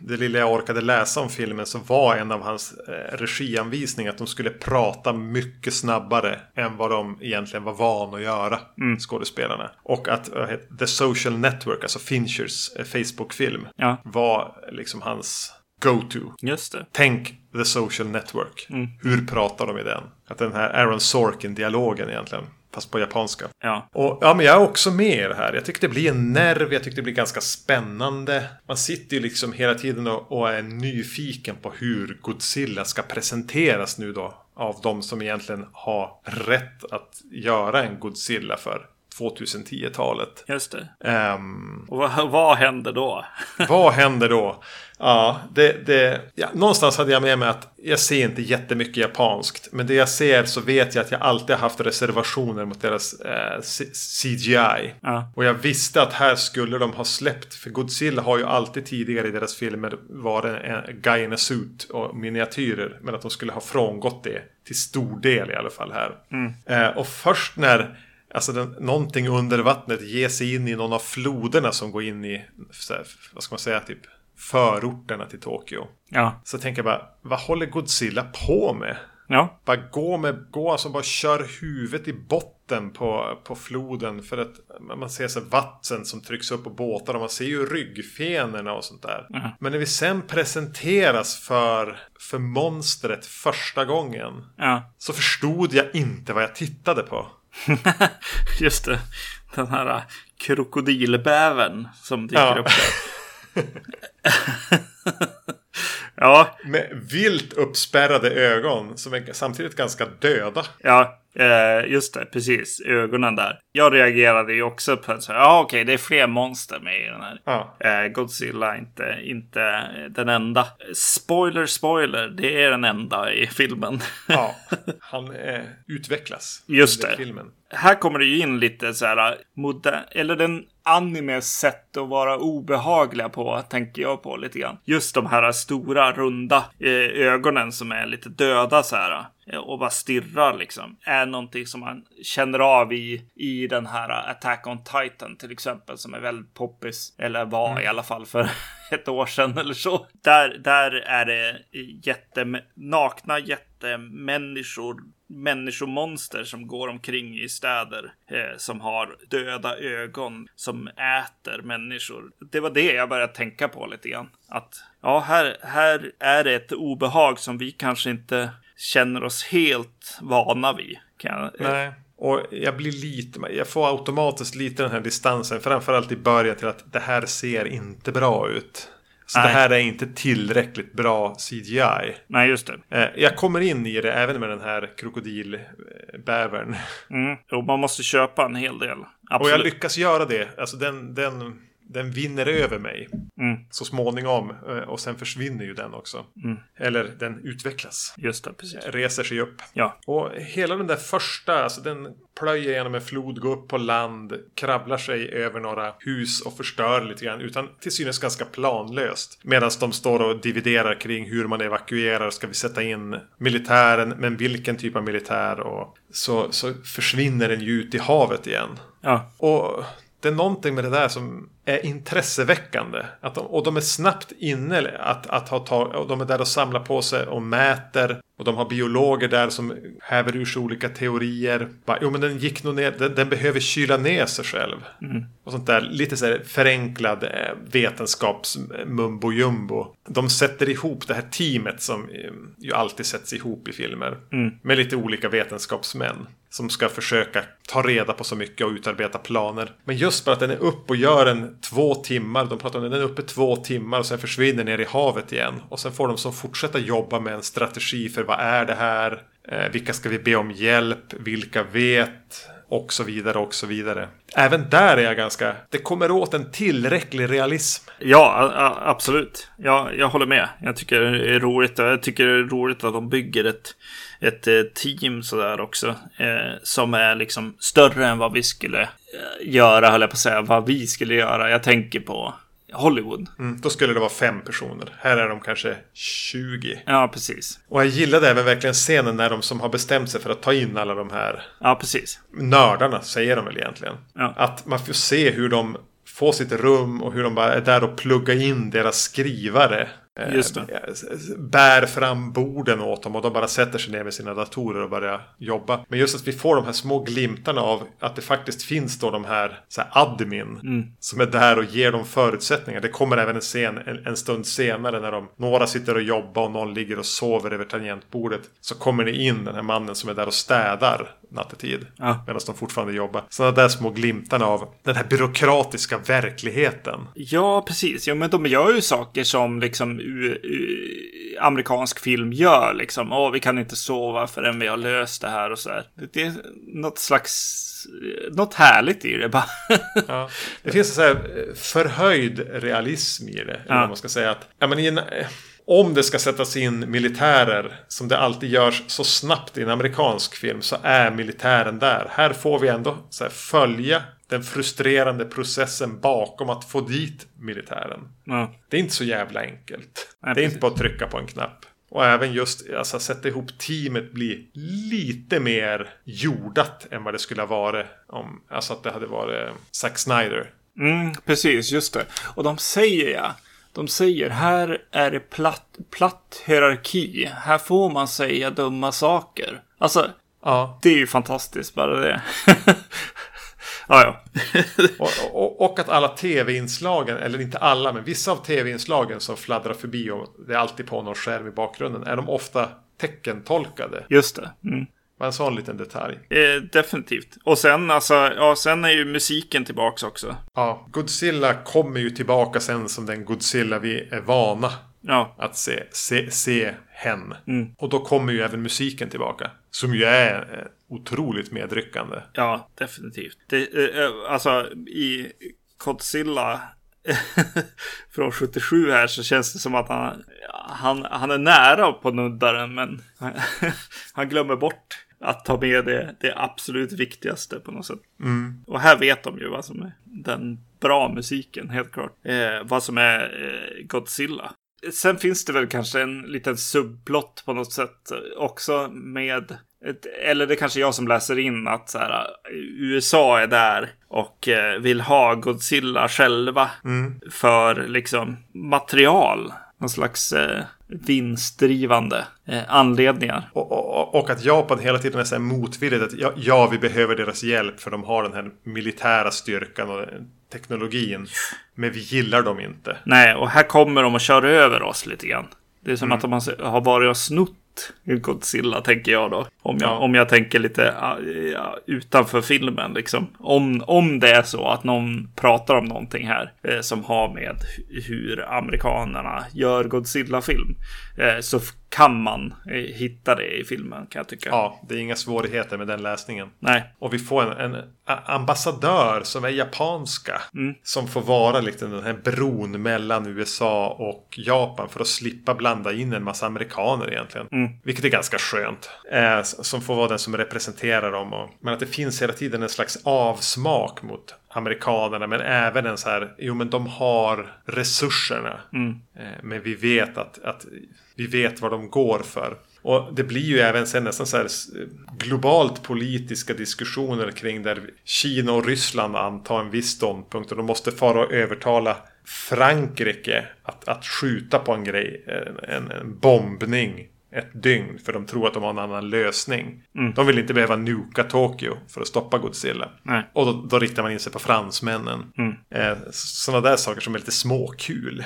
det lilla jag orkade läsa om filmen så var en av hans eh, regianvisningar att de skulle prata mycket snabbare än vad de egentligen var van att göra, mm. skådespelarna. Och att The Social Network, alltså Finchers uh, Facebook-film, ja. var liksom hans go-to. Just det. Tänk The Social Network. Mm. Hur pratar de i den? Att den här Aaron Sorkin-dialogen egentligen Fast på japanska. Ja. Och ja, men jag är också med i det här. Jag tycker det blir en nerv. Jag tycker det blir ganska spännande. Man sitter ju liksom hela tiden och, och är nyfiken på hur Godzilla ska presenteras nu då. Av de som egentligen har rätt att göra en Godzilla för 2010-talet. Just det. Um, och vad, vad händer då? vad händer då? Ja, det, det, ja, någonstans hade jag med mig att jag ser inte jättemycket japanskt. Men det jag ser så vet jag att jag alltid har haft reservationer mot deras eh, CGI. Ja. Och jag visste att här skulle de ha släppt. För Godzilla har ju alltid tidigare i deras filmer varit en guy in a suit och miniatyrer. Men att de skulle ha frångått det till stor del i alla fall här. Mm. Eh, och först när Alltså den, någonting under vattnet ger sig in i någon av floderna som går in i, här, vad ska man säga, typ förorterna till Tokyo. Ja. Så tänker jag bara, vad håller Godzilla på med? Ja. Bara gå med, gå alltså bara kör huvudet i botten på, på floden för att man ser så vatten som trycks upp på båtar och man ser ju ryggfenorna och sånt där. Mm. Men när vi sen presenteras för, för monstret första gången ja. så förstod jag inte vad jag tittade på. Just det. Den här krokodilbäven som dyker ja. upp där. ja. Med vilt uppspärrade ögon som är samtidigt ganska döda. Ja, Eh, just det, precis. Ögonen där. Jag reagerade ju också på att ja okej, det är fler monster med i den här. Ja. Eh, Godzilla är inte, inte den enda. Spoiler, spoiler, det är den enda i filmen. ja, han eh, utvecklas. Just det. Filmen. Här kommer det ju in lite så här, modern, eller den animes sätt att vara obehagliga på, tänker jag på lite grann. Just de här stora, runda eh, ögonen som är lite döda så här och bara stirrar liksom. Är någonting som man känner av i, i den här Attack on Titan till exempel som är väldigt poppis. Eller var mm. i alla fall för ett år sedan eller så. Där, där är det jätte, nakna jättemänniskor människomonster som går omkring i städer. Eh, som har döda ögon som äter människor. Det var det jag började tänka på lite grann. Att ja, här, här är det ett obehag som vi kanske inte känner oss helt vana vid. Kan jag, Nej. Och jag blir lite, jag får automatiskt lite den här distansen. Framförallt i början till att det här ser inte bra ut. Så Nej. det här är inte tillräckligt bra CGI. Nej, just det. Eh, Jag kommer in i det även med den här krokodilbävern. Mm. Jo, man måste köpa en hel del. Och Absolut. jag lyckas göra det. Alltså den, den, den vinner över mig. Mm. Så småningom. Eh, Och sen försvinner ju den också. Mm. Eller den utvecklas. Just det, precis. Reser sig upp. Ja. Och hela den där första, alltså den plöjer genom en flod, går upp på land, krabblar sig över några hus och förstör lite grann. Utan till synes ganska planlöst. Medan de står och dividerar kring hur man evakuerar. Ska vi sätta in militären? Men vilken typ av militär? Och så, så försvinner den ju ut i havet igen. Ja. Och det är någonting med det där som är intresseväckande. Att de, och de är snabbt inne att, att ha tag, och de är där och samlar på sig och mäter. Och de har biologer där som häver ur sig olika teorier. Bara, jo men den gick nog ner, den, den behöver kyla ner sig själv. Och sånt där lite så här förenklad eh, vetenskaps mumbo jumbo. De sätter ihop det här teamet som eh, ju alltid sätts ihop i filmer. Med lite olika vetenskapsmän. Som ska försöka ta reda på så mycket och utarbeta planer. Men just för att den är upp och gör en två timmar. De pratar om den, den är uppe två timmar och sen försvinner ner i havet igen. Och sen får de som fortsätta jobba med en strategi för vad är det här? Eh, vilka ska vi be om hjälp? Vilka vet? Och så vidare och så vidare. Även där är jag ganska... Det kommer åt en tillräcklig realism. Ja, absolut. Ja, jag håller med. Jag tycker det är roligt. Jag tycker det är roligt att de bygger ett, ett eh, team sådär också. Eh, som är liksom större än vad vi skulle eh, göra, höll jag på att säga. Vad vi skulle göra. Jag tänker på Hollywood. Mm, då skulle det vara fem personer. Här är de kanske 20. Ja, precis. Och jag gillade även verkligen scenen när de som har bestämt sig för att ta in alla de här Ja, precis. nördarna, säger de väl egentligen. Ja. Att man får se hur de får sitt rum och hur de bara är där och pluggar in deras skrivare. Eh, Just det. Bär fram borden åt dem och de bara sätter sig ner med sina datorer och börjar jobba. Men just att vi får de här små glimtarna av att det faktiskt finns då de här, så här admin. Mm. Som är där och ger dem förutsättningar. Det kommer även en scen en, en stund senare när de, några sitter och jobbar och någon ligger och sover över tangentbordet. Så kommer det in den här mannen som är där och städar nattetid. Ja. Medan de fortfarande jobbar. Sådana där små glimtarna av den här byråkratiska verkligheten. Ja, precis. Ja, men de gör ju saker som liksom u- u- amerikansk film gör. Liksom, åh, vi kan inte sova förrän vi har löst det här och så här. Det är något slags... Något härligt i det bara. Ja. Det finns en så här eh, förhöjd realism i det. Ja. man ska säga att, ja, men i en, eh, om det ska sättas in militärer som det alltid görs så snabbt i en amerikansk film så är militären där. Här får vi ändå här, följa den frustrerande processen bakom att få dit militären. ja. Det är inte så jävla enkelt. Nej, det är precis. inte bara att trycka på en knapp. Och även just alltså, sätta ihop teamet blir lite mer jordat än vad det skulle ha varit om alltså att det hade varit Zack Snyder. Mm, precis, just det. Och de säger ja. De säger här är det platt, platt hierarki. Här får man säga dumma saker. Alltså, Ja. det är ju fantastiskt bara det. ja, ja. Och, och, och att alla tv-inslagen, eller inte alla, men vissa av tv-inslagen som fladdrar förbi och det är alltid på någon skärm i bakgrunden, är de ofta teckentolkade. Just det. Mm. Bara en sån liten detalj. Eh, definitivt. Och sen, alltså, ja, sen är ju musiken tillbaks också. Ja, Godzilla kommer ju tillbaka sen som den Godzilla vi är vana Ja, att se, se, se hen. Mm. Och då kommer ju även musiken tillbaka. Som ju är eh, otroligt medryckande. ja, definitivt. Det, eh, eh, alltså, i Godzilla från 77 här så känns det som att han, han, han är nära på nuddaren, men han glömmer bort att ta med det, det absolut viktigaste på något sätt. Och här vet de ju vad som är den bra musiken, helt klart. Eh, vad som är eh, Godzilla. Sen finns det väl kanske en liten subplott på något sätt också med ett, eller det är kanske jag som läser in att så här, USA är där och eh, vill ha Godzilla själva för liksom material. Någon slags, eh, vinstdrivande eh, anledningar. Och, och, och, att Japan hela tiden är så här motvilligt att ja, ja, vi behöver deras hjälp för de har den här militära styrkan och teknologin. Men vi gillar dem inte. Nej, och här kommer de och kör över oss lite grann. Det är som mm. att de har varit och snott Godzilla tänker jag då. Om jag, ja. om jag tänker lite ja, utanför filmen liksom. Om, om det är så att någon pratar om någonting här eh, som har med hur amerikanerna gör Godzilla-film. Eh, så kan man eh, hitta det i filmen kan jag tycka. Ja, det är inga svårigheter med den läsningen. Nej. Och vi får en, en ambassadör som är japanska. Mm. Som får vara liksom den här bron mellan USA och Japan för att slippa blanda in en massa amerikaner egentligen. Mm. Vilket är ganska skönt. Eh, som får vara den som representerar dem. Och, men att det finns hela tiden en slags avsmak mot amerikanerna. Men även en så här, jo men de har resurserna. Mm. Eh, men vi vet att, att vi vet vad de går för. Och det blir ju även sen nästan så här globalt politiska diskussioner kring där Kina och Ryssland antar en viss ståndpunkt och de måste fara och övertala Frankrike att, att skjuta på en grej, en, en bombning ett dygn för de tror att de har en annan lösning. Mm. De vill inte behöva nuka Tokyo för att stoppa Godzilla. Nej. Och då, då riktar man in sig på fransmännen. Mm. Eh, Sådana där saker som är lite småkul.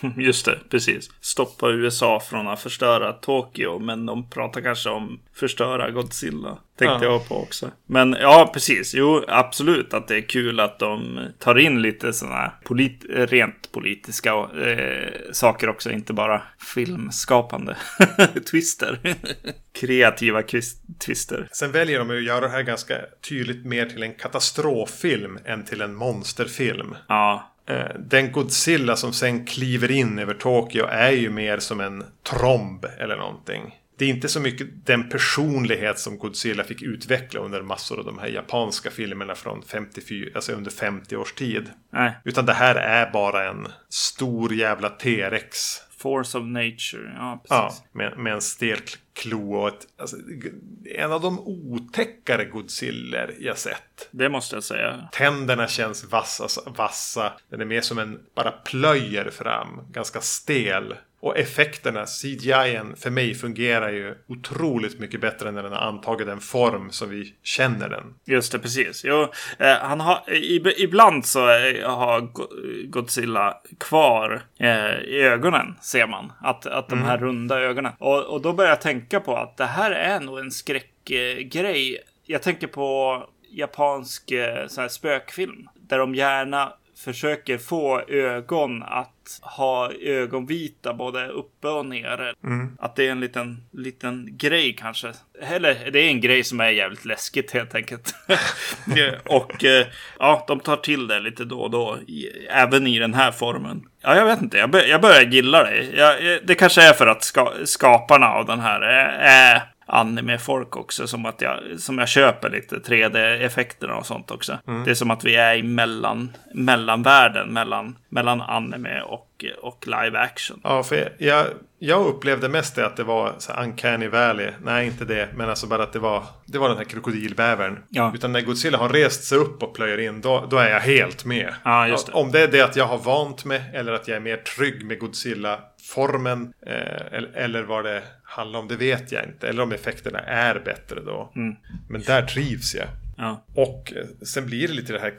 Just det, precis. Stoppa USA från att förstöra Tokyo. Men de pratar kanske om förstöra Godzilla. Tänkte ja. jag på också. Men ja, precis. Jo, absolut att det är kul att de tar in lite sådana polit rent politiska eh, saker också. Inte bara filmskapande twister. Kreativa twister. Sen väljer de att göra det här ganska tydligt mer till en katastroffilm än till en monsterfilm. Ja. Eh, den Godzilla som sen kliver in över Tokyo är ju mer som en tromb eller någonting. Det är inte så mycket den personlighet som Godzilla fick utveckla under massor av de här japanska filmerna från 54, alltså under 50 års tid. Nej. Utan det här är bara en stor jävla T-rex Force of Nature, ja precis. Ja, med, med en stel klo och ett, alltså, en av de otäckare Godziller jag sett. Det måste jag säga. Tänderna känns vassa, vassa. Den är mer som en bara plöjer fram, ganska stel. Och effekterna, CGI för mig fungerar ju otroligt mycket bättre när den har antagit den form som vi känner den. Just det, precis. Jo, eh, han har, ibland så har Godzilla kvar eh, i ögonen, ser man. Att, att de här mm. runda ögonen. Och, och då börjar jag tänka på att det här är nog en skräckgrej. Jag tänker på japansk eh, spökfilm. Där de gärna försöker få ögon att ha ögonvita både uppe och nere. Mm. Att det är en liten, liten grej kanske. Eller det är en grej som är jävligt läskigt helt enkelt. och eh, ja, de tar till det lite då och då. även i den här formen. Ja, jag vet inte. Jag, bör, jag börjar gilla det. Jag, det kanske är för att ska, skaparna av den här är anime-folk också. Som att jag, som jag köper lite 3D-effekterna och sånt också. Mm. Det är som att vi är i mellan, mellanvärlden mellan, mellan anime och, och live action. Ja, för jag, jag upplevde mest det att det var så uncanny valley. Nej, inte det. Men alltså bara att det var, det var den här krokodilbävern. Ja. Utan när Godzilla har rest sig upp och plöjer in, då, då är jag helt med. Ja, just det. Om det är det att jag har vant mig eller att jag är mer trygg med Godzilla-formen. Eh, eller vad det handlar om, det vet jag inte. Eller om effekterna är bättre då. Mm. Men där trivs jag. Ja. Och eh, sen blir det lite det här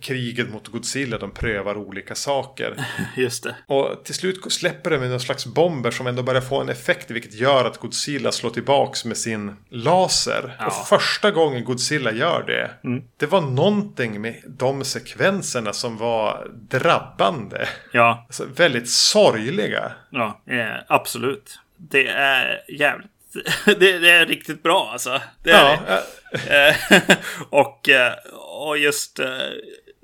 kriget mot Godzilla. De prövar olika saker. Just det. Och till slut släpper de med någon slags bomber som ändå börjar få en effekt. Vilket gör att Godzilla slår tillbaks med sin laser. Ja. Och första gången Godzilla gör det. Mm. Det var någonting med de sekvenserna som var drabbande. Ja. Alltså, väldigt sorgliga. Ja, eh, absolut. Det är jävligt det, det, är riktigt bra alltså. Det är ja. det. och, eh, och just eh,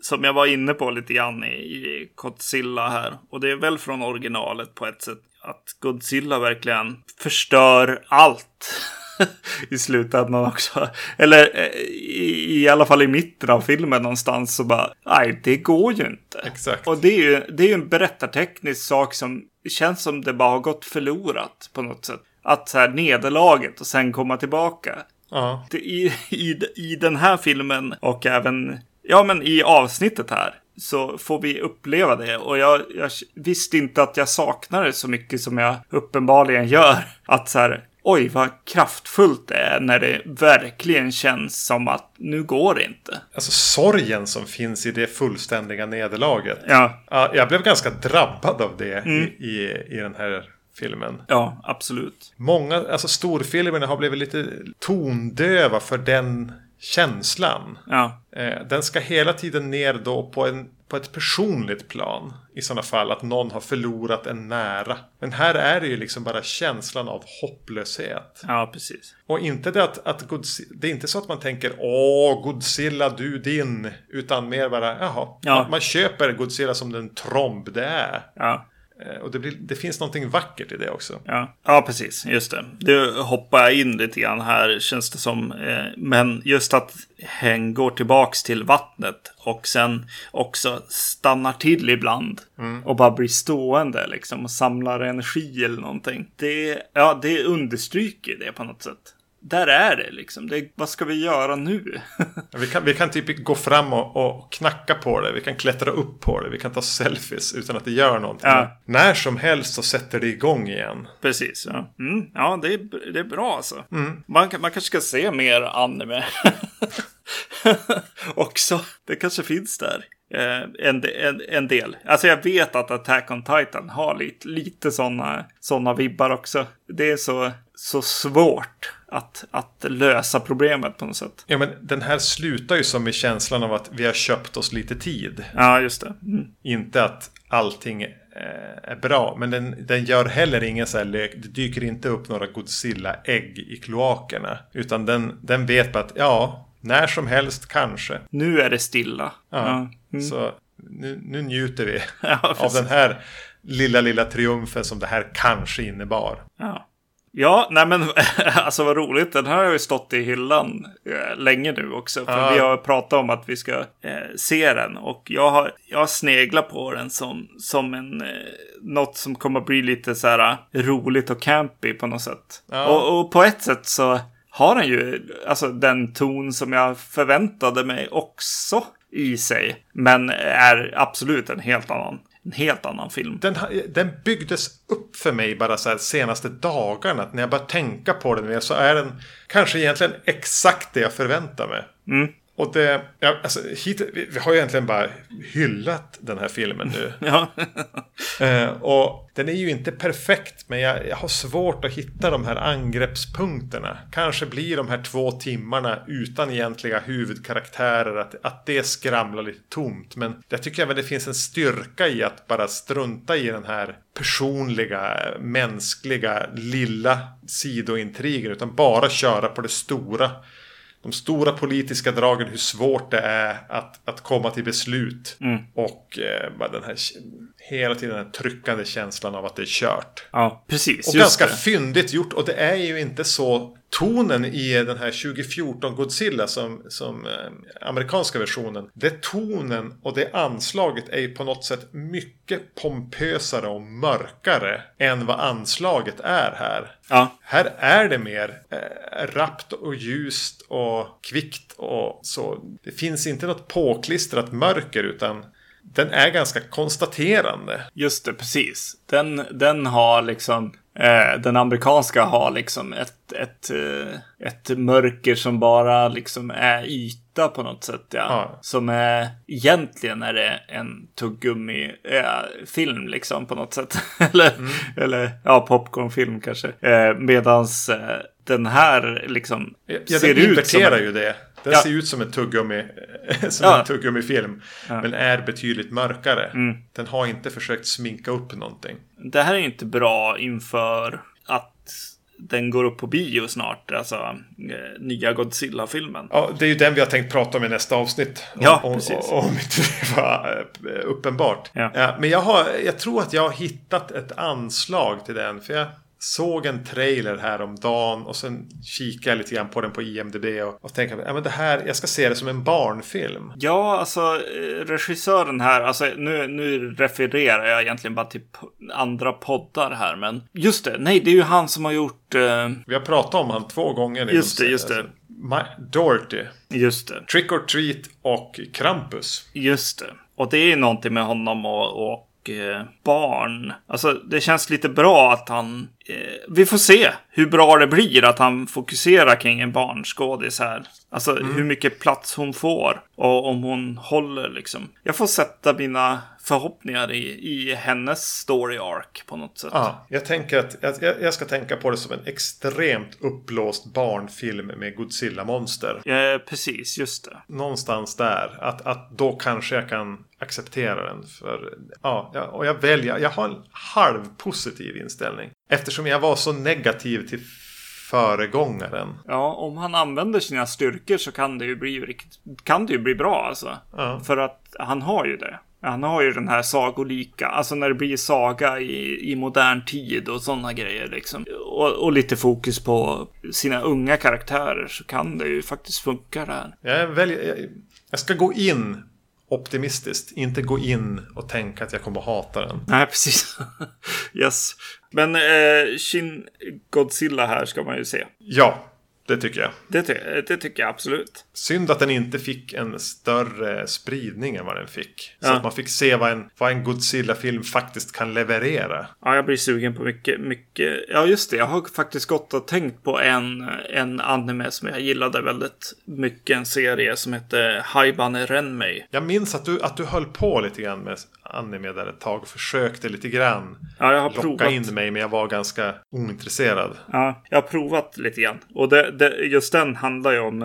som jag var inne på lite grann i, i Godzilla här. Och det är väl från originalet på ett sätt. Att Godzilla verkligen förstör allt. I slutändan också. Eller eh, i, i alla fall i mitten av filmen någonstans så bara, nej det går ju inte. Exakt. Och det är ju, det är ju en berättarteknisk sak som känns som det bara har gått förlorat på något sätt att så här nederlaget och sen komma tillbaka. Ja. I, i, I den här filmen och även ja, men i avsnittet här så får vi uppleva det. Och jag, jag visste inte att jag saknar det så mycket som jag uppenbarligen gör. Att så här, oj vad kraftfullt det är när det verkligen känns som att nu går det inte. Alltså sorgen som finns i det fullständiga nederlaget. Ja, Ja, jag blev ganska drabbad av det i, i, i den här filmen. ja absolut. Många, alltså storfilmerna har blivit lite tondöva för den känslan. Ja, Eh, den ska hela tiden ner då på, en, på ett personligt plan. I sådana fall att någon har förlorat en nära. Men här är det ju liksom bara känslan av hopplöshet. ja precis. Och inte det att, att Godzilla, det är inte så att man tänker Åh, Godzilla du din. Utan mer bara, jaha. Ja. Man, man köper Godzilla som den tromb det är. Ja. Eh, Och det, blir, det finns någonting vackert i det också. Ja, ja precis. Just det. Du hoppar in lite grann här känns det som. Eh, Men just att hen går tillbaks till vattnet och sen också stannar till ibland. Och bara blir stående liksom och samlar energi eller någonting. Det, ja, det understryker det på något sätt. Där är det liksom. Det, vad ska vi göra nu? Vi kan, vi kan typ gå fram och, och knacka på det. Vi kan klättra upp på det. Vi kan ta selfies utan att det gör någonting. Ja. När som helst så sätter det igång igen. Precis, ja. Mm, ja, det är, det är bra alltså. Man, kan- man kanske ska se mer anime. Också. Det kanske finns där. Eh, en, en, en del. Alltså jag vet att Attack on Titan har lite, lite sådana såna vibbar också. Det är så, så svårt att, att lösa problemet på något sätt. Ja men den här slutar ju som i känslan av att vi har köpt oss lite tid. Ja, just det. Mm. Inte att allting eh, är bra. Men den, den gör heller ingen så här lek. Det dyker inte upp några Godzilla-ägg i kloakerna. Utan den, den vet bara att ja, när som helst kanske. Nu är det stilla. Ja. Mm. Så nu, nu njuter vi Ja, av den här lilla, lilla triumfen som det här kanske innebar. Ja. Ja, nej men alltså vad roligt. Den här har ju stått i hyllan eh, länge nu också. För Ja. vi har pratat om att vi ska eh, se den. Och jag har, jag har sneglat på den som, som en, eh, något som kommer bli lite så här eh, roligt och campy på något sätt. Ja. Och, och på ett sätt så har den ju alltså den ton som jag förväntade mig också i sig. Men är absolut en helt annan, en helt annan film. Den, den byggdes upp för mig bara så här senaste dagarna. Att när jag börjar tänka på den mer så är den kanske egentligen exakt det jag förväntar mig. Mm. Och det, ja, alltså, hit, vi, har ju egentligen bara hyllat den här filmen nu. Ja. Eh, och den är ju inte perfekt, men jag, jag har svårt att hitta de här angreppspunkterna. Kanske blir de här två timmarna utan egentliga huvudkaraktärer, att, att det skramlar lite tomt. Men jag tycker även det finns en styrka i att bara strunta i den här personliga, mänskliga, lilla sidointrigen, utan bara köra på det stora. De stora politiska dragen, hur svårt det är att, att komma till beslut. Och eh, den här hela tiden den här tryckande känslan av att det är kört. Ja, precis. Och ganska det. fyndigt gjort. Och det är ju inte så tonen i den här 2014 Godzilla som, som eh, amerikanska versionen. Det tonen och det anslaget är ju på något sätt mycket pompösare och mörkare än vad anslaget är här. Ja, Här är det mer eh, rappt och ljust och kvickt och så. Det finns inte något påklistrat mörker utan den är ganska konstaterande. just det, precis. Den, den har liksom, den amerikanska har liksom ett, ett, eh, ett mörker som bara liksom är yta på något sätt. Ja. Ja. Som är, egentligen är det en tuggummi eh, film liksom på något sätt. eller, eller ja, popcornfilm kanske. Eh, medans eh, den här liksom Ja, ser den ut som inverterar en- ju det. Den Ja. ser ut som en tuggummi, som Ja. en tuggummifilm. Men är betydligt mörkare. Den har inte försökt sminka upp någonting. Det här är inte bra inför att den går upp på bio snart. Alltså eh, nya Godzilla-filmen. Ja, det är ju den vi har tänkt prata om i nästa avsnitt. Om, Ja, om, precis. om inte det var eh, uppenbart. Ja. men jag, har, jag tror att jag har hittat ett anslag till den. För jag såg en trailer här om dagen och sen kikade jag lite grann på den på IMDB och, och tänkte att det här, jag ska se det som en barnfilm. Ja, alltså eh, regissören här, alltså nu, nu refererar jag egentligen bara till andra poddar här, men just det, nej, det är ju han som har gjort, eh, Vi har pratat om han två gånger. Just de- det, just det. alltså, Dorothy. Just det. Trick or Treat och Krampus. Just det. Och det är någonting med honom och, och eh, barn. Alltså det känns lite bra att han... Eh, vi får se hur bra det blir att han fokuserar kring en barnskådis här. Alltså hur mycket plats hon får. Och om hon håller liksom. Jag får sätta mina förhoppningar i, i hennes story arc på något sätt. Ja, jag tänker att jag, jag ska tänka på det som en extremt uppblåst barnfilm med Godzilla-monster. Eh, precis, just det. Någonstans där. Att, att då kanske jag kan acceptera den. För, ja, och jag väljer. Jag har en halv positiv inställning. Eftersom jag var så negativ till föregångaren. Ja, om han använder sina styrkor så kan det ju bli, kan det ju bli bra alltså. Ja. För att han har ju det. Han har ju den här sagolika, alltså när det blir saga i, i modern tid och sådana grejer liksom. Och, och lite fokus på sina unga karaktärer så kan det ju faktiskt funka där. Jag, väljer, jag, jag ska gå in optimistiskt. Inte gå in och tänka att jag kommer hata den. Nej, precis. yes. Men eh, Shin Godzilla här ska man ju se. Ja, det tycker jag. Det, det tycker jag absolut. Synd att den inte fick en större spridning än vad den fick. Så Ja. att man fick se vad en, vad en Godzilla-film faktiskt kan leverera. Ja, jag blir sugen på mycket, mycket. Ja, just det. Jag har faktiskt gått och tänkt på en, en anime som jag gillade väldigt mycket. En serie som hette Haibane Renmei. Jag minns att du, att du höll på lite grann med anime där ett tag. Försökte lite grann Ja, jag har locka provat. in mig men jag var ganska ointresserad. Ja, jag har provat lite grann. Och det, det, just den handlar ju om,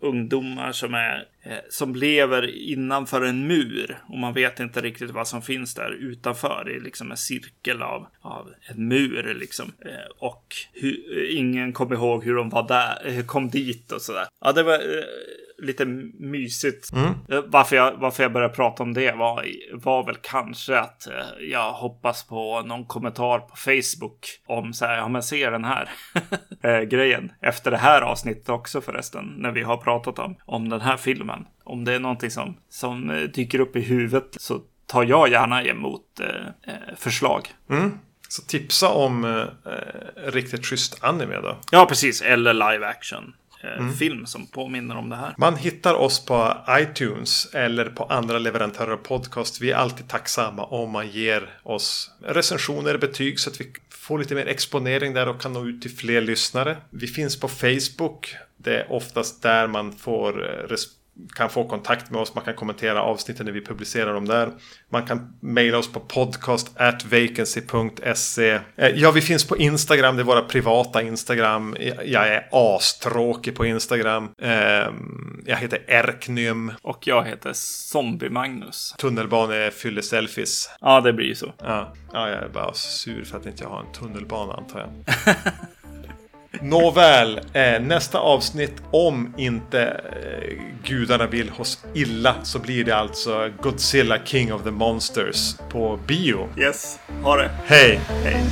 om ungdomar som är eh, som lever innanför en mur och man vet inte riktigt vad som finns där utanför. Det är liksom en cirkel av, av en mur liksom. Eh, och hur, ingen kommer ihåg hur de var där, eh, kom dit och sådär. Ja, det var eh, lite mysigt. Eh, Varför, jag, varför jag började prata om det var, var väl kanske att eh, jag hoppas på någon kommentar på Facebook om så här, ja men se den här eh, grejen. Efter det här avsnittet också förresten, när vi har pratat om, om den här filmen. Om det är någonting som, som dyker upp i huvudet så tar jag gärna emot eh, förslag. Mm. Så tipsa om eh, riktigt schysst anime då. Ja, precis. Eller live action. Eh, Film som påminner om det här. Man hittar oss på iTunes eller på andra leverantörer av podcast. Vi är alltid tacksamma om man ger oss recensioner, betyg så att vi får lite mer exponering där och kan nå ut till fler lyssnare. Vi finns på Facebook. Det är oftast där man får eh, res- kan få kontakt med oss. Man kan kommentera avsnitten när vi publicerar dem där. Man kan mejla oss på podcast vacancy.se. Eh, Ja, vi finns på Instagram. Det är våra privata Instagram. Jag- är astråkig på Instagram. Ehm, Jag heter Erknym. Och jag heter Zombie Magnus. Tunnelbane fyller selfies. Ja, det blir ju så. Ja. ja, jag är bara sur för att inte jag har en tunnelbana antar jag. Nåväl, eh, nästa avsnitt om inte eh, gudarna vill oss illa så blir det alltså Godzilla King of the Monsters på bio. Yes, ha det. Hej! Hej.